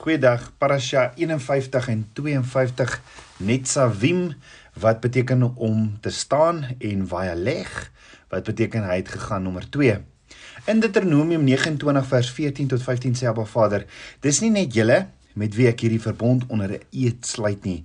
Goeiedag. Parasha 51 en 52 Netzavim wat beteken om te staan en Vayaleg wat beteken hy het gegaan nommer 2. In Deuteronomium 29 vers 14 tot 15 sê Abba Vader: Dis nie net julle met wie ek hierdie verbond onder 'n eed sluit nie.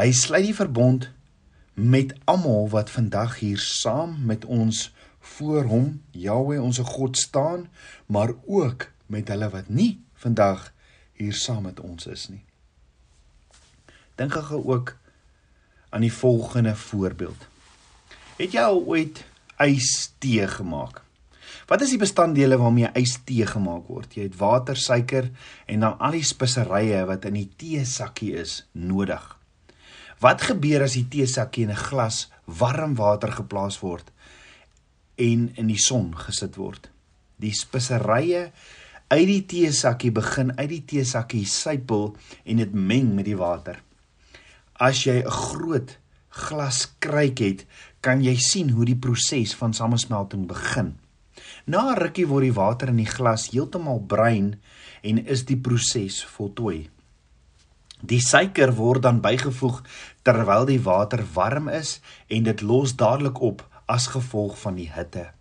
Hy sluit die verbond met almal wat vandag hier saam met ons voor hom Jahweh ons God staan, maar ook met hulle wat nie vandag hier saam met ons is nie. Dink gou ook aan die volgende voorbeeld. Het jy al ooit ystee gemaak? Wat is die bestanddele waarmee ystee gemaak word? Jy het water, suiker en dan al die speserye wat in die teesakkie is nodig. Wat gebeur as die teesakkie in 'n glas warm water geplaas word en in die son gesit word? Die speserye uit die teesakkie begin uit die teesakkie sypel en dit meng met die water. As jy 'n groot glas kruik het, kan jy sien hoe die proses van samesmelting begin. Na rukkie word die water in die glas heeltemal bruin en is die proses voltooi. Die suiker word dan bygevoeg terwyl die water warm is en dit los dadelik op as gevolg van die hitte.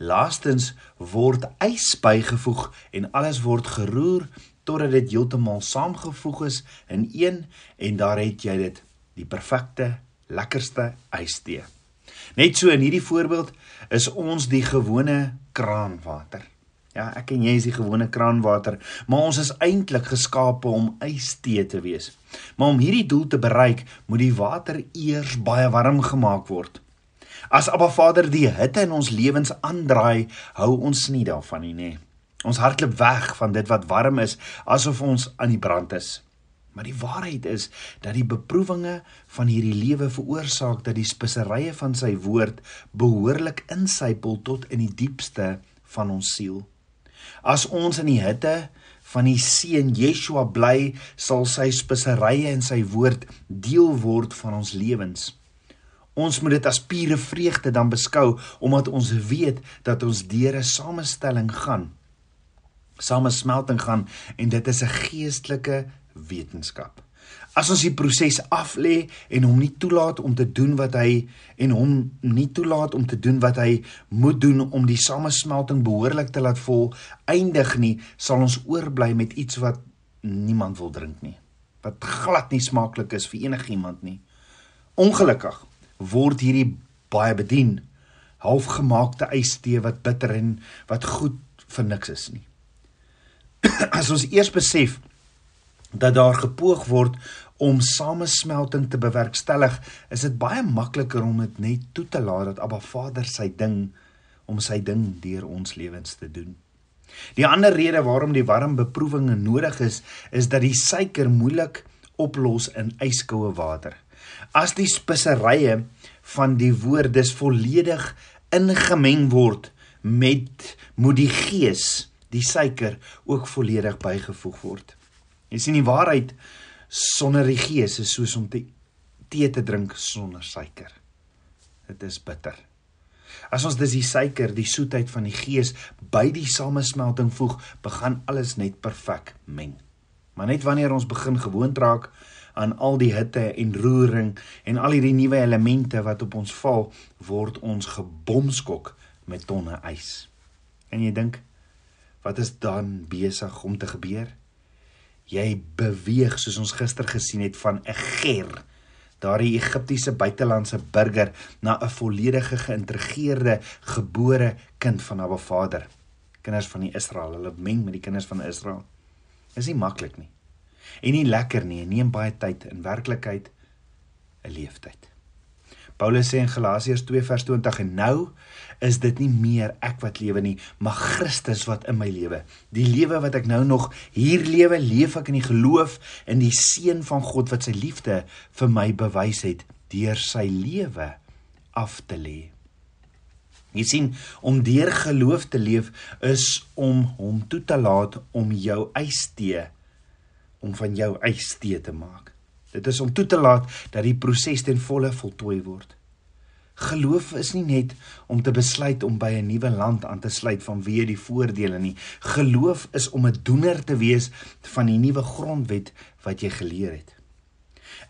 Laastens word ys bygevoeg en alles word geroer totdat dit heeltemal saamgevoeg is in een en daar het jy dit, die perfekte, lekkerste ystee. Net so in hierdie voorbeeld is ons die gewone kraanwater. Ja, ek en jy is die gewone kraanwater, maar ons is eintlik geskape om ystee te wees. Maar om hierdie doel te bereik, moet die water eers baie warm gemaak word. As Abba Vader die hitte in ons lewens aandraai, hou ons nie daarvan nie, nê. Ons hardloop weg van dit wat warm is, asof ons aan die brand is. Maar die waarheid is dat die beproewinge van hierdie lewe veroorsaak dat die speserye van sy woord behoorlik insypel tot in die diepste van ons siel. As ons in die hitte van die seun Yeshua bly, sal sy speserye en sy woord deel word van ons lewens. Ons moet dit as pure vreugde dan beskou omdat ons weet dat ons deur 'n samestelling gaan. Samesmelting gaan en dit is 'n geestelike wetenskap. As ons die proses aflê en hom nie toelaat om te doen wat hy en hom nie toelaat om te doen wat hy moet doen om die samesmelting behoorlik te laat vol eindig nie, sal ons oorbly met iets wat niemand wil drink nie. Wat glad nie smaaklik is vir enigiemand nie. Ongelukkig word hierdie baie bedien halfgemaakte ystee wat bitter en wat goed vir niks is nie. As ons eers besef dat daar gepoog word om samesmelting te bewerkstellig, is dit baie makliker om dit net toe te laat dat Abba Vader sy ding om sy ding deur ons lewens te doen. Die ander rede waarom die warm beproewinge nodig is, is dat die suiker moeilik oplos in yskoue water as die speserye van die woord dis volledig ingemeng word met moet die gees die suiker ook volledig bygevoeg word. Jy sien die waarheid sonder die gees is soos om te tee te drink sonder suiker. Dit is bitter. As ons dis die suiker die soetheid van die gees by die samesmelting voeg begin alles net perfek meng. Maar net wanneer ons begin gewoond raak aan al die hitte en roering en al hierdie nuwe elemente wat op ons val, word ons gebomskok met tonne ys. En jy dink, wat is dan besig om te gebeur? Jy beweeg soos ons gister gesien het van 'n ger, daardie Egiptiese buitelandse burger na 'n volledige geïntegreerde gebore kind van Abba Vader. Kinders van die Israel, hulle meng met die kinders van Israel. Is nie maklik nie en nie lekker nie, neem baie tyd in werklikheid 'n leeftyd. Paulus sê in Galasiërs 2 vers 20 en nou is dit nie meer ek wat lewe nie, maar Christus wat in my lewe. Die lewe wat ek nou nog hier lewe, leef ek in die geloof in die seun van God wat sy liefde vir my bewys het deur sy lewe af te lê. Jy sien, om deur geloof te leef is om hom toe te laat om jou eis te om van jou eis tee te maak. Dit is om toe te laat dat die proses ten volle voltooi word. Geloof is nie net om te besluit om by 'n nuwe land aan te sluit van wie die voordele nie. Geloof is om 'n doener te wees van die nuwe grondwet wat jy geleer het.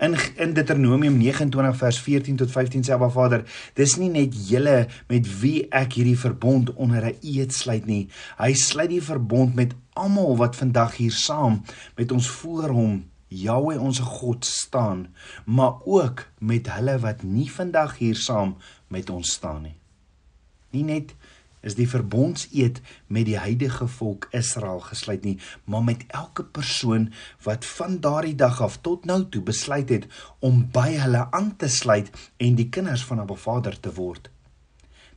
In in Deuteronomium 29 vers 14 tot 15 sê Abba Vader, dis nie net julle met wie ek hierdie verbond onder 'n eed sluit nie. Hy sluit die verbond met almal wat vandag hier saam met ons voor hom Jahwe ons God staan, maar ook met hulle wat nie vandag hier saam met ons staan nie. Nie net is die verbondseed met die heidige volk Israel gesluit nie, maar met elke persoon wat van daardie dag af tot nou toe besluit het om by hulle aan te sluit en die kinders van 'n Vader te word.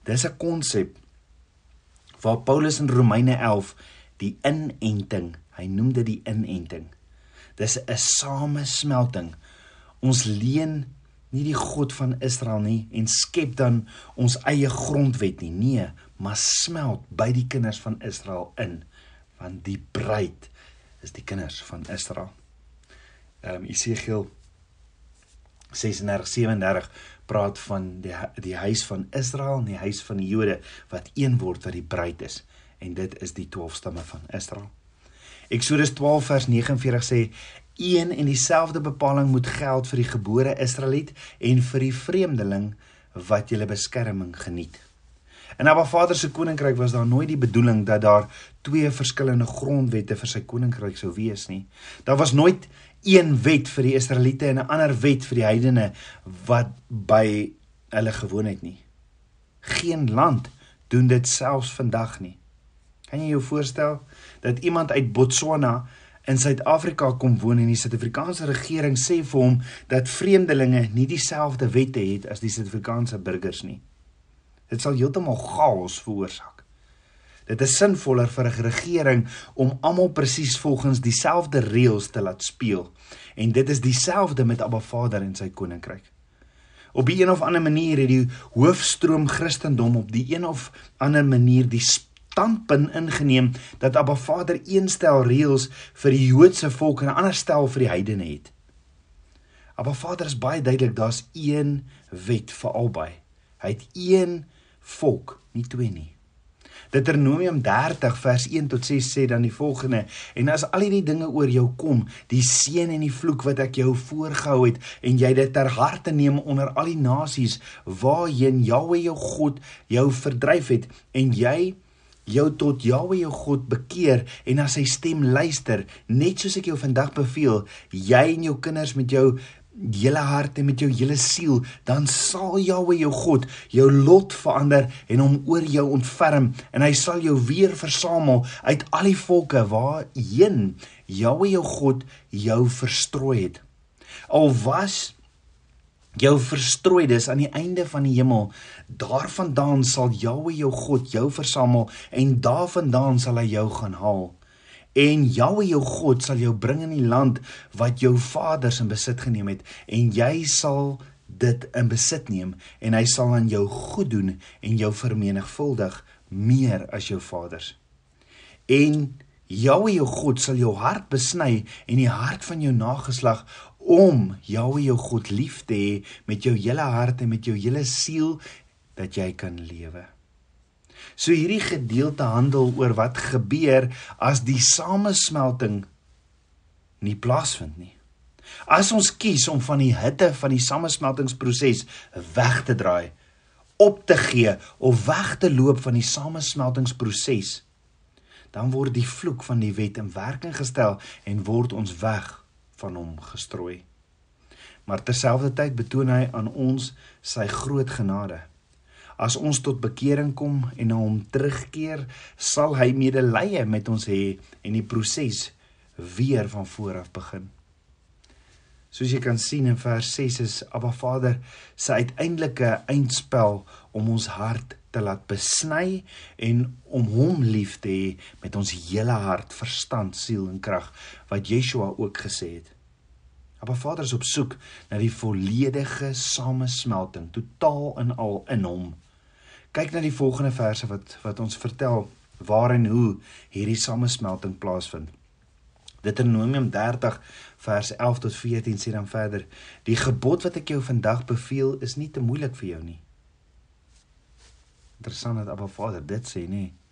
Dis 'n konsep waar Paulus in Romeine 11 die inenting, hy noem dit die inenting Dis 'n samesmelting. Ons leen nie die God van Israel nie en skep dan ons eie grondwet nie. Nee, maar smelt by die kinders van Israel in, want die bruid is die kinders van Israel. Ehm um, Esegiel 36:37 praat van die die huis van Israel en die huis van die Jode wat een word wat die bruid is en dit is die 12 stamme van Israel. Eksodus 12 vers 49 sê een en dieselfde bepaling moet geld vir die gebore Israeliet en vir die vreemdeling wat julle beskerming geniet. In Abba Vader se koninkryk was daar nooit die bedoeling dat daar twee verskillende grondwette vir sy koninkryk sou wees nie. Daar was nooit een wet vir die Israeliete en 'n ander wet vir die heidene wat by hulle gewoon het nie. Geen land doen dit selfs vandag nie. Kan jy jou voorstel dat iemand uit Botswana in Suid-Afrika kom woon en die Suid-Afrikaanse regering sê vir hom dat vreemdelinge nie dieselfde wette het as die Suid-Afrikaanse burgers nie? Dit sal heeltemal chaos veroorsaak. Dit is sinvoller vir 'n regering om almal presies volgens dieselfde reëls te laat speel en dit is dieselfde met Abba Vader en sy koninkryk. Op 'n of ander manier het die hoofstroom Christendom op die een of ander manier die standpunt ingeneem dat Abba Vader een stel reëls vir die Joodse volk en 'n ander stel vir die heidene het. Abba Vader is baie duidelik, daar's een wet vir albei. Hy het een volk, nie twee nie. Deuteronomium 30 vers 1 tot 6 sê dan die volgende: En as al hierdie dinge oor jou kom, die seën en die vloek wat ek jou voorgehou het en jy dit ter harte neem onder al die nasies waarheen Jahwe jou God jou verdryf het en jy jou tot Jahwe jou God bekeer en na sy stem luister, net soos ek jou vandag beveel, jy en jou kinders met jou hele hart en met jou hele siel, dan sal Jahwe jou God jou lot verander en hom oor jou ontferm en hy sal jou weer versamel uit al die volke waarheen Jahwe jou God jou verstrooi het. Al was jou verstrooides aan die einde van die hemel. Daarvandaan sal Jahwe jou God jou versamel en daarvandaan sal hy jou gaan haal. En Jahwe jou God sal jou bring in die land wat jou vaders in besit geneem het en jy sal dit in besit neem en hy sal aan jou goed doen en jou vermenigvuldig meer as jou vaders. En Jahwe jou God sal jou hart besny en die hart van jou nageslag om Jahwe jou God lief te hê met jou hele hart en met jou hele siel dat jy kan lewe. So hierdie gedeelte handel oor wat gebeur as die samesmelting nie plaasvind nie. As ons kies om van die hitte van die samesmeltingsproses weg te draai, op te gee of weg te loop van die samesmeltingsproses, dan word die vloek van die wet in werking gestel en word ons weg van hom gestrooi. Maar terselfdertyd betoon hy aan ons sy groot genade. As ons tot bekering kom en na hom terugkeer, sal hy medelee met ons hê en die proses weer van voor af begin. Soos jy kan sien in vers 6 is Abba Vader se uiteindelike eindspel om ons hart te laat besny en om hom lief te hê met ons hele hart, verstand, siel en krag wat Yeshua ook gesê het. Maar Vader is op soek na die volledige samesmelting, totaal en al in hom. Kyk na die volgende verse wat wat ons vertel waar en hoe hierdie samesmelting plaasvind. Deuteronomium 30 vers 11 tot 14 sê dan verder: Die gebod wat ek jou vandag beveel is nie te moeilik vir jou nie. Interessant dat Abba Vader dit sê, nê? Nee.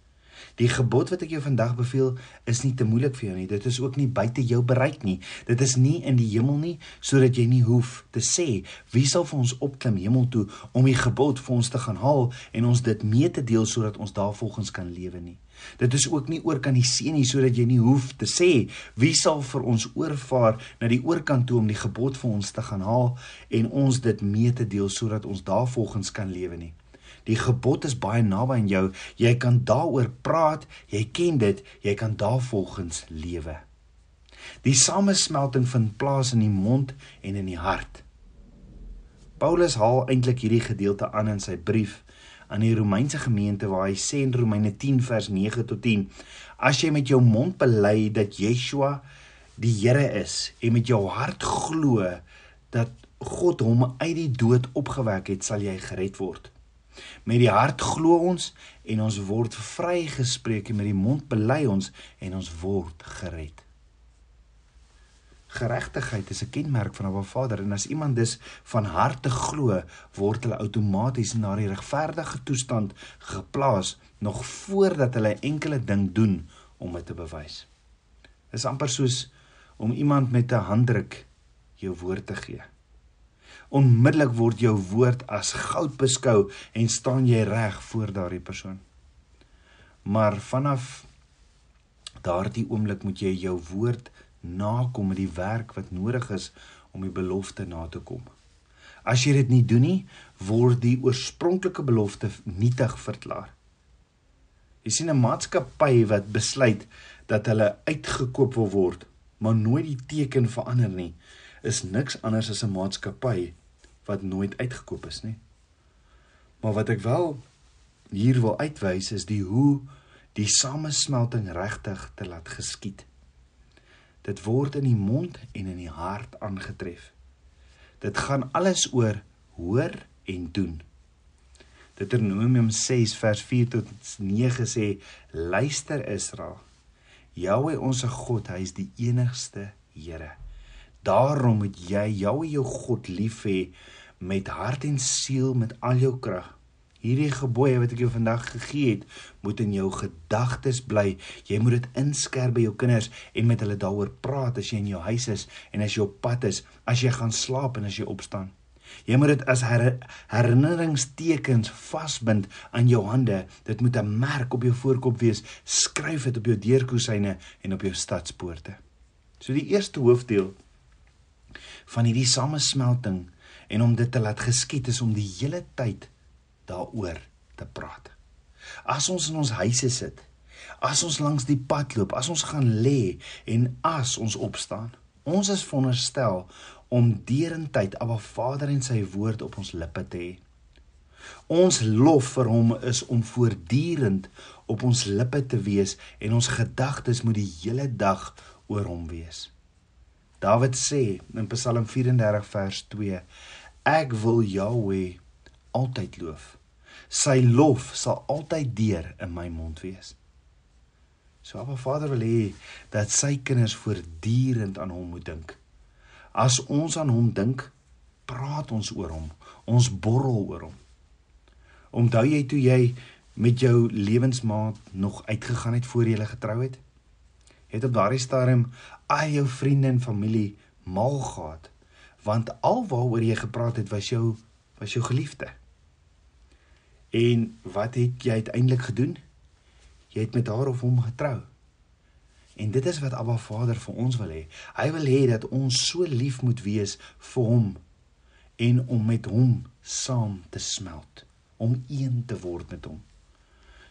Die gebod wat ek jou vandag beveel is nie te moeilik vir jou nie. Dit is ook nie buite jou bereik nie. Dit is nie in die hemel nie sodat jy nie hoef te sê wie sal vir ons opklim hemel toe om die gebod vir ons te gaan haal en ons dit mee te deel sodat ons daarvolgens kan lewe nie. Dit is ook nie oor kan die see nie sodat jy nie hoef te sê wie sal vir ons oorvaar na die oorkant toe om die gebod vir ons te gaan haal en ons dit mee te deel sodat ons daarvolgens kan lewe nie. Die gebod is baie naby aan jou. Jy kan daaroor praat, jy ken dit, jy kan daarvolgens lewe. Die samesmelting vind plaas in die mond en in die hart. Paulus haal eintlik hierdie gedeelte aan in sy brief aan die Romeinse gemeente waar hy sê in Romeine 10 vers 9 tot 10: As jy met jou mond bely dat Yeshua die Here is en met jou hart glo dat God hom uit die dood opgewek het, sal jy gered word. Met die hart glo ons en ons word vrygespreek en met die mond bely ons en ons word gered. Geregtigheid is 'n kenmerk van 'n Vader en as iemand dus van harte glo, word hulle outomaties na die regverdige toestand geplaas nog voordat hulle enkele ding doen om dit te bewys. Dit is amper soos om iemand met 'n handdruk jou woord te gee onmiddellik word jou woord as goud beskou en staan jy reg voor daardie persoon. Maar vanaf daardie oomblik moet jy jou woord nakom met die werk wat nodig is om die belofte na te kom. As jy dit nie doen nie, word die oorspronklike belofte nietig verklaar. Jy sien 'n maatskappy wat besluit dat hulle uitgekoop wil word, maar nooit die teken verander nie, is niks anders as 'n maatskappy wat nooit uitgekoop is nie. Maar wat ek wel hier wil uitwys is die hoe die samesmelting regtig te laat geskied. Dit word in die mond en in die hart aangetref. Dit gaan alles oor hoor en doen. Deuteronomium 6 vers 4 tot 9 sê: Luister Israel, Jahwe ons God, hy is die enigste Here. Daarom moet jy Jahwe jou God lief hê met hart en siel met al jou krag. Hierdie gebooie wat ek jou vandag gegee het, moet in jou gedagtes bly. Jy moet dit inskerp by jou kinders en met hulle daaroor praat as jy in jou huis is en as jy op pad is, as jy gaan slaap en as jy opstaan. Jy moet dit as her herinneringstekens vasbind aan jou hande. Dit moet 'n merk op jou voorkop wees. Skryf dit op jou deurkosyne en op jou stadspoorte. So die eerste hoofdeel van hierdie samesmelting en om dit te laat geskied is om die hele tyd daaroor te praat. As ons in ons huise sit, as ons langs die pad loop, as ons gaan lê en as ons opstaan, ons is veronderstel om derentyd Abba Vader en sy woord op ons lippe te hê. Ons lof vir hom is om voortdurend op ons lippe te wees en ons gedagtes moet die hele dag oor hom wees. Dawid sê in Psalm 34 vers 2: Ek wil Jahweh altyd loof. Sy lof sal altyd deur in my mond wees. So Abba Vader wil hê dat sy kinders voortdurend aan hom moet dink. As ons aan hom dink, praat ons oor hom. Ons borrel oor hom. Onthou jy toe jy met jou lewensmaat nog uitgegaan het voor jy gele getrou het? Het op daardie stadium al jou vriende en familie mal gehad want alwaaroor jy gepraat het was jou was jou geliefde. En wat het jy uiteindelik gedoen? Jy het met haar of hom getrou. En dit is wat Abba Vader vir ons wil hê. Hy wil hê dat ons so lief moet wees vir hom en om met hom saam te smelt, om een te word met hom.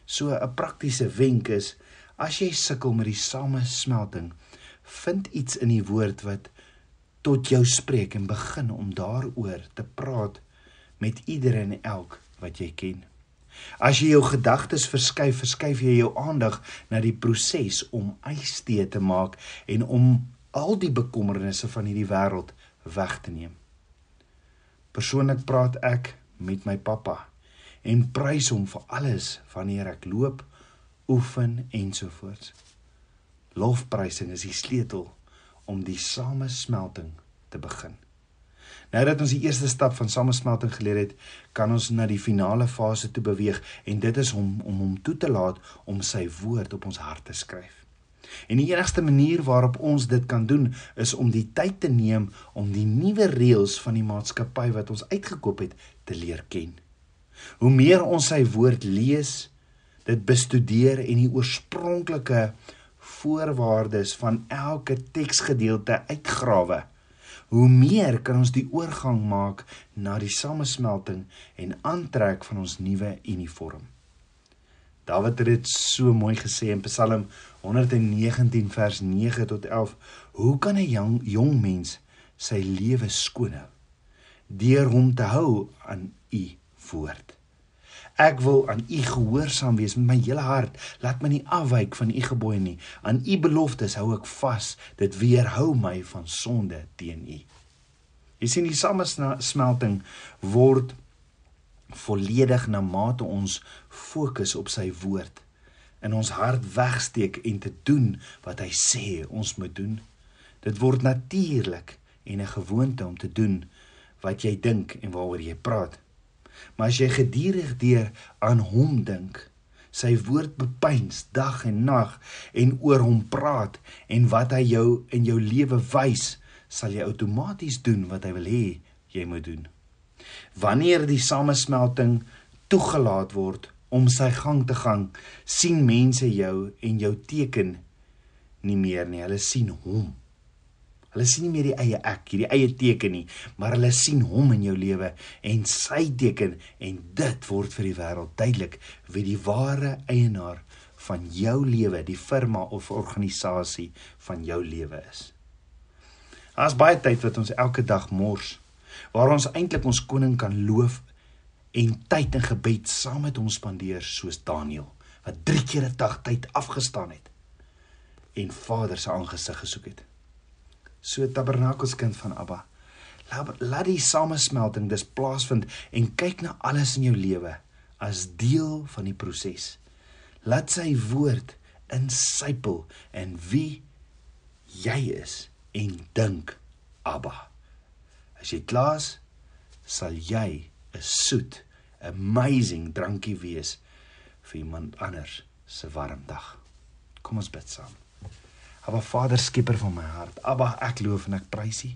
So 'n praktiese wenk is as jy sukkel met die samesmelting, vind iets in die woord wat tot jou spreek en begin om daaroor te praat met ieder en elk wat jy ken. As jy jou gedagtes verskuif, verskuif jy jou aandag na die proses om eistee te maak en om al die bekommernisse van hierdie wêreld weg te neem. Persoonlik praat ek met my pappa en prys hom vir alles wanneer ek loop, oefen ensovoorts. Lofprysing is die sleutel om die samesmelting te begin. Nou dat ons die eerste stap van samesmelting geleer het, kan ons na die finale fase toe beweeg en dit is om om hom toe te laat om sy woord op ons hart te skryf. En die enigste manier waarop ons dit kan doen is om die tyd te neem om die nuwe reëls van die maatskappy wat ons uitgekoop het te leer ken. Hoe meer ons sy woord lees, dit bestudeer en die oorspronklike voorwaardes van elke teksgedeelte uitgrawe, hoe meer kan ons die oorgang maak na die samesmelting en aantrek van ons nuwe uniform. Dawid het dit so mooi gesê in Psalm 119 vers 9 tot 11. Hoe kan 'n jong, jong mens sy lewe skoon hou deur hom te hou aan u woord? Ek wil aan u gehoorsaam wees met my hele hart. Laat my nie afwyk van u gebooie nie. Aan u beloftes hou ek vas. Dit weerhou my van sonde teen u. Jy sien die samesmelting word volledig na mate ons fokus op sy woord in ons hart wegsteek en te doen wat hy sê ons moet doen. Dit word natuurlik en 'n gewoonte om te doen wat jy dink en waaroor jy praat. Maar as jy gedurig deur aan hom dink, sy woord bepeins dag en nag en oor hom praat en wat hy jou in jou lewe wys, sal jy outomaties doen wat hy wil hê jy moet doen. Wanneer die samesmelting toegelaat word om sy gang te gaan, sien mense jou en jou teken nie meer nie. Hulle sien hom. Hulle sien nie meer die eie ek, hierdie eie teken nie, maar hulle sien hom in jou lewe en sy teken en dit word vir die wêreld duidelik wie die ware eienaar van jou lewe, die firma of organisasie van jou lewe is. Daar's baie tyd wat ons elke dag mors waar ons eintlik ons koning kan loof en tyd in gebed saam met hom spandeer soos Daniël wat 3 keer 'n dag tyd afgestaan het en Vader se aangesig gesoek het. So tabernakelskind van Abba. Laat laat die samesmelting dis plaasvind en kyk na alles in jou lewe as deel van die proses. Laat sy woord insypel in wie jy is en dink Abba. As jy klaas sal jy 'n soet, amazing drankie wees vir iemand anders se warm dag. Kom ons bid saam. Aba Vader, skieper van my hart. Aba, ek loof en ek prys U.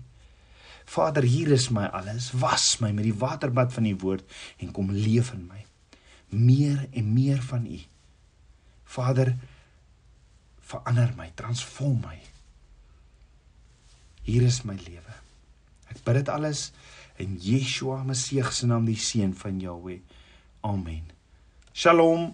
Vader, hier is my alles. Was my met die waterbad van U woord en kom leef in my. Meer en meer van U. Vader, verander my, transform my. Hier is my lewe. Ek bid dit alles in Yeshua Messie se naam die seun van Jahweh. Amen. Shalom.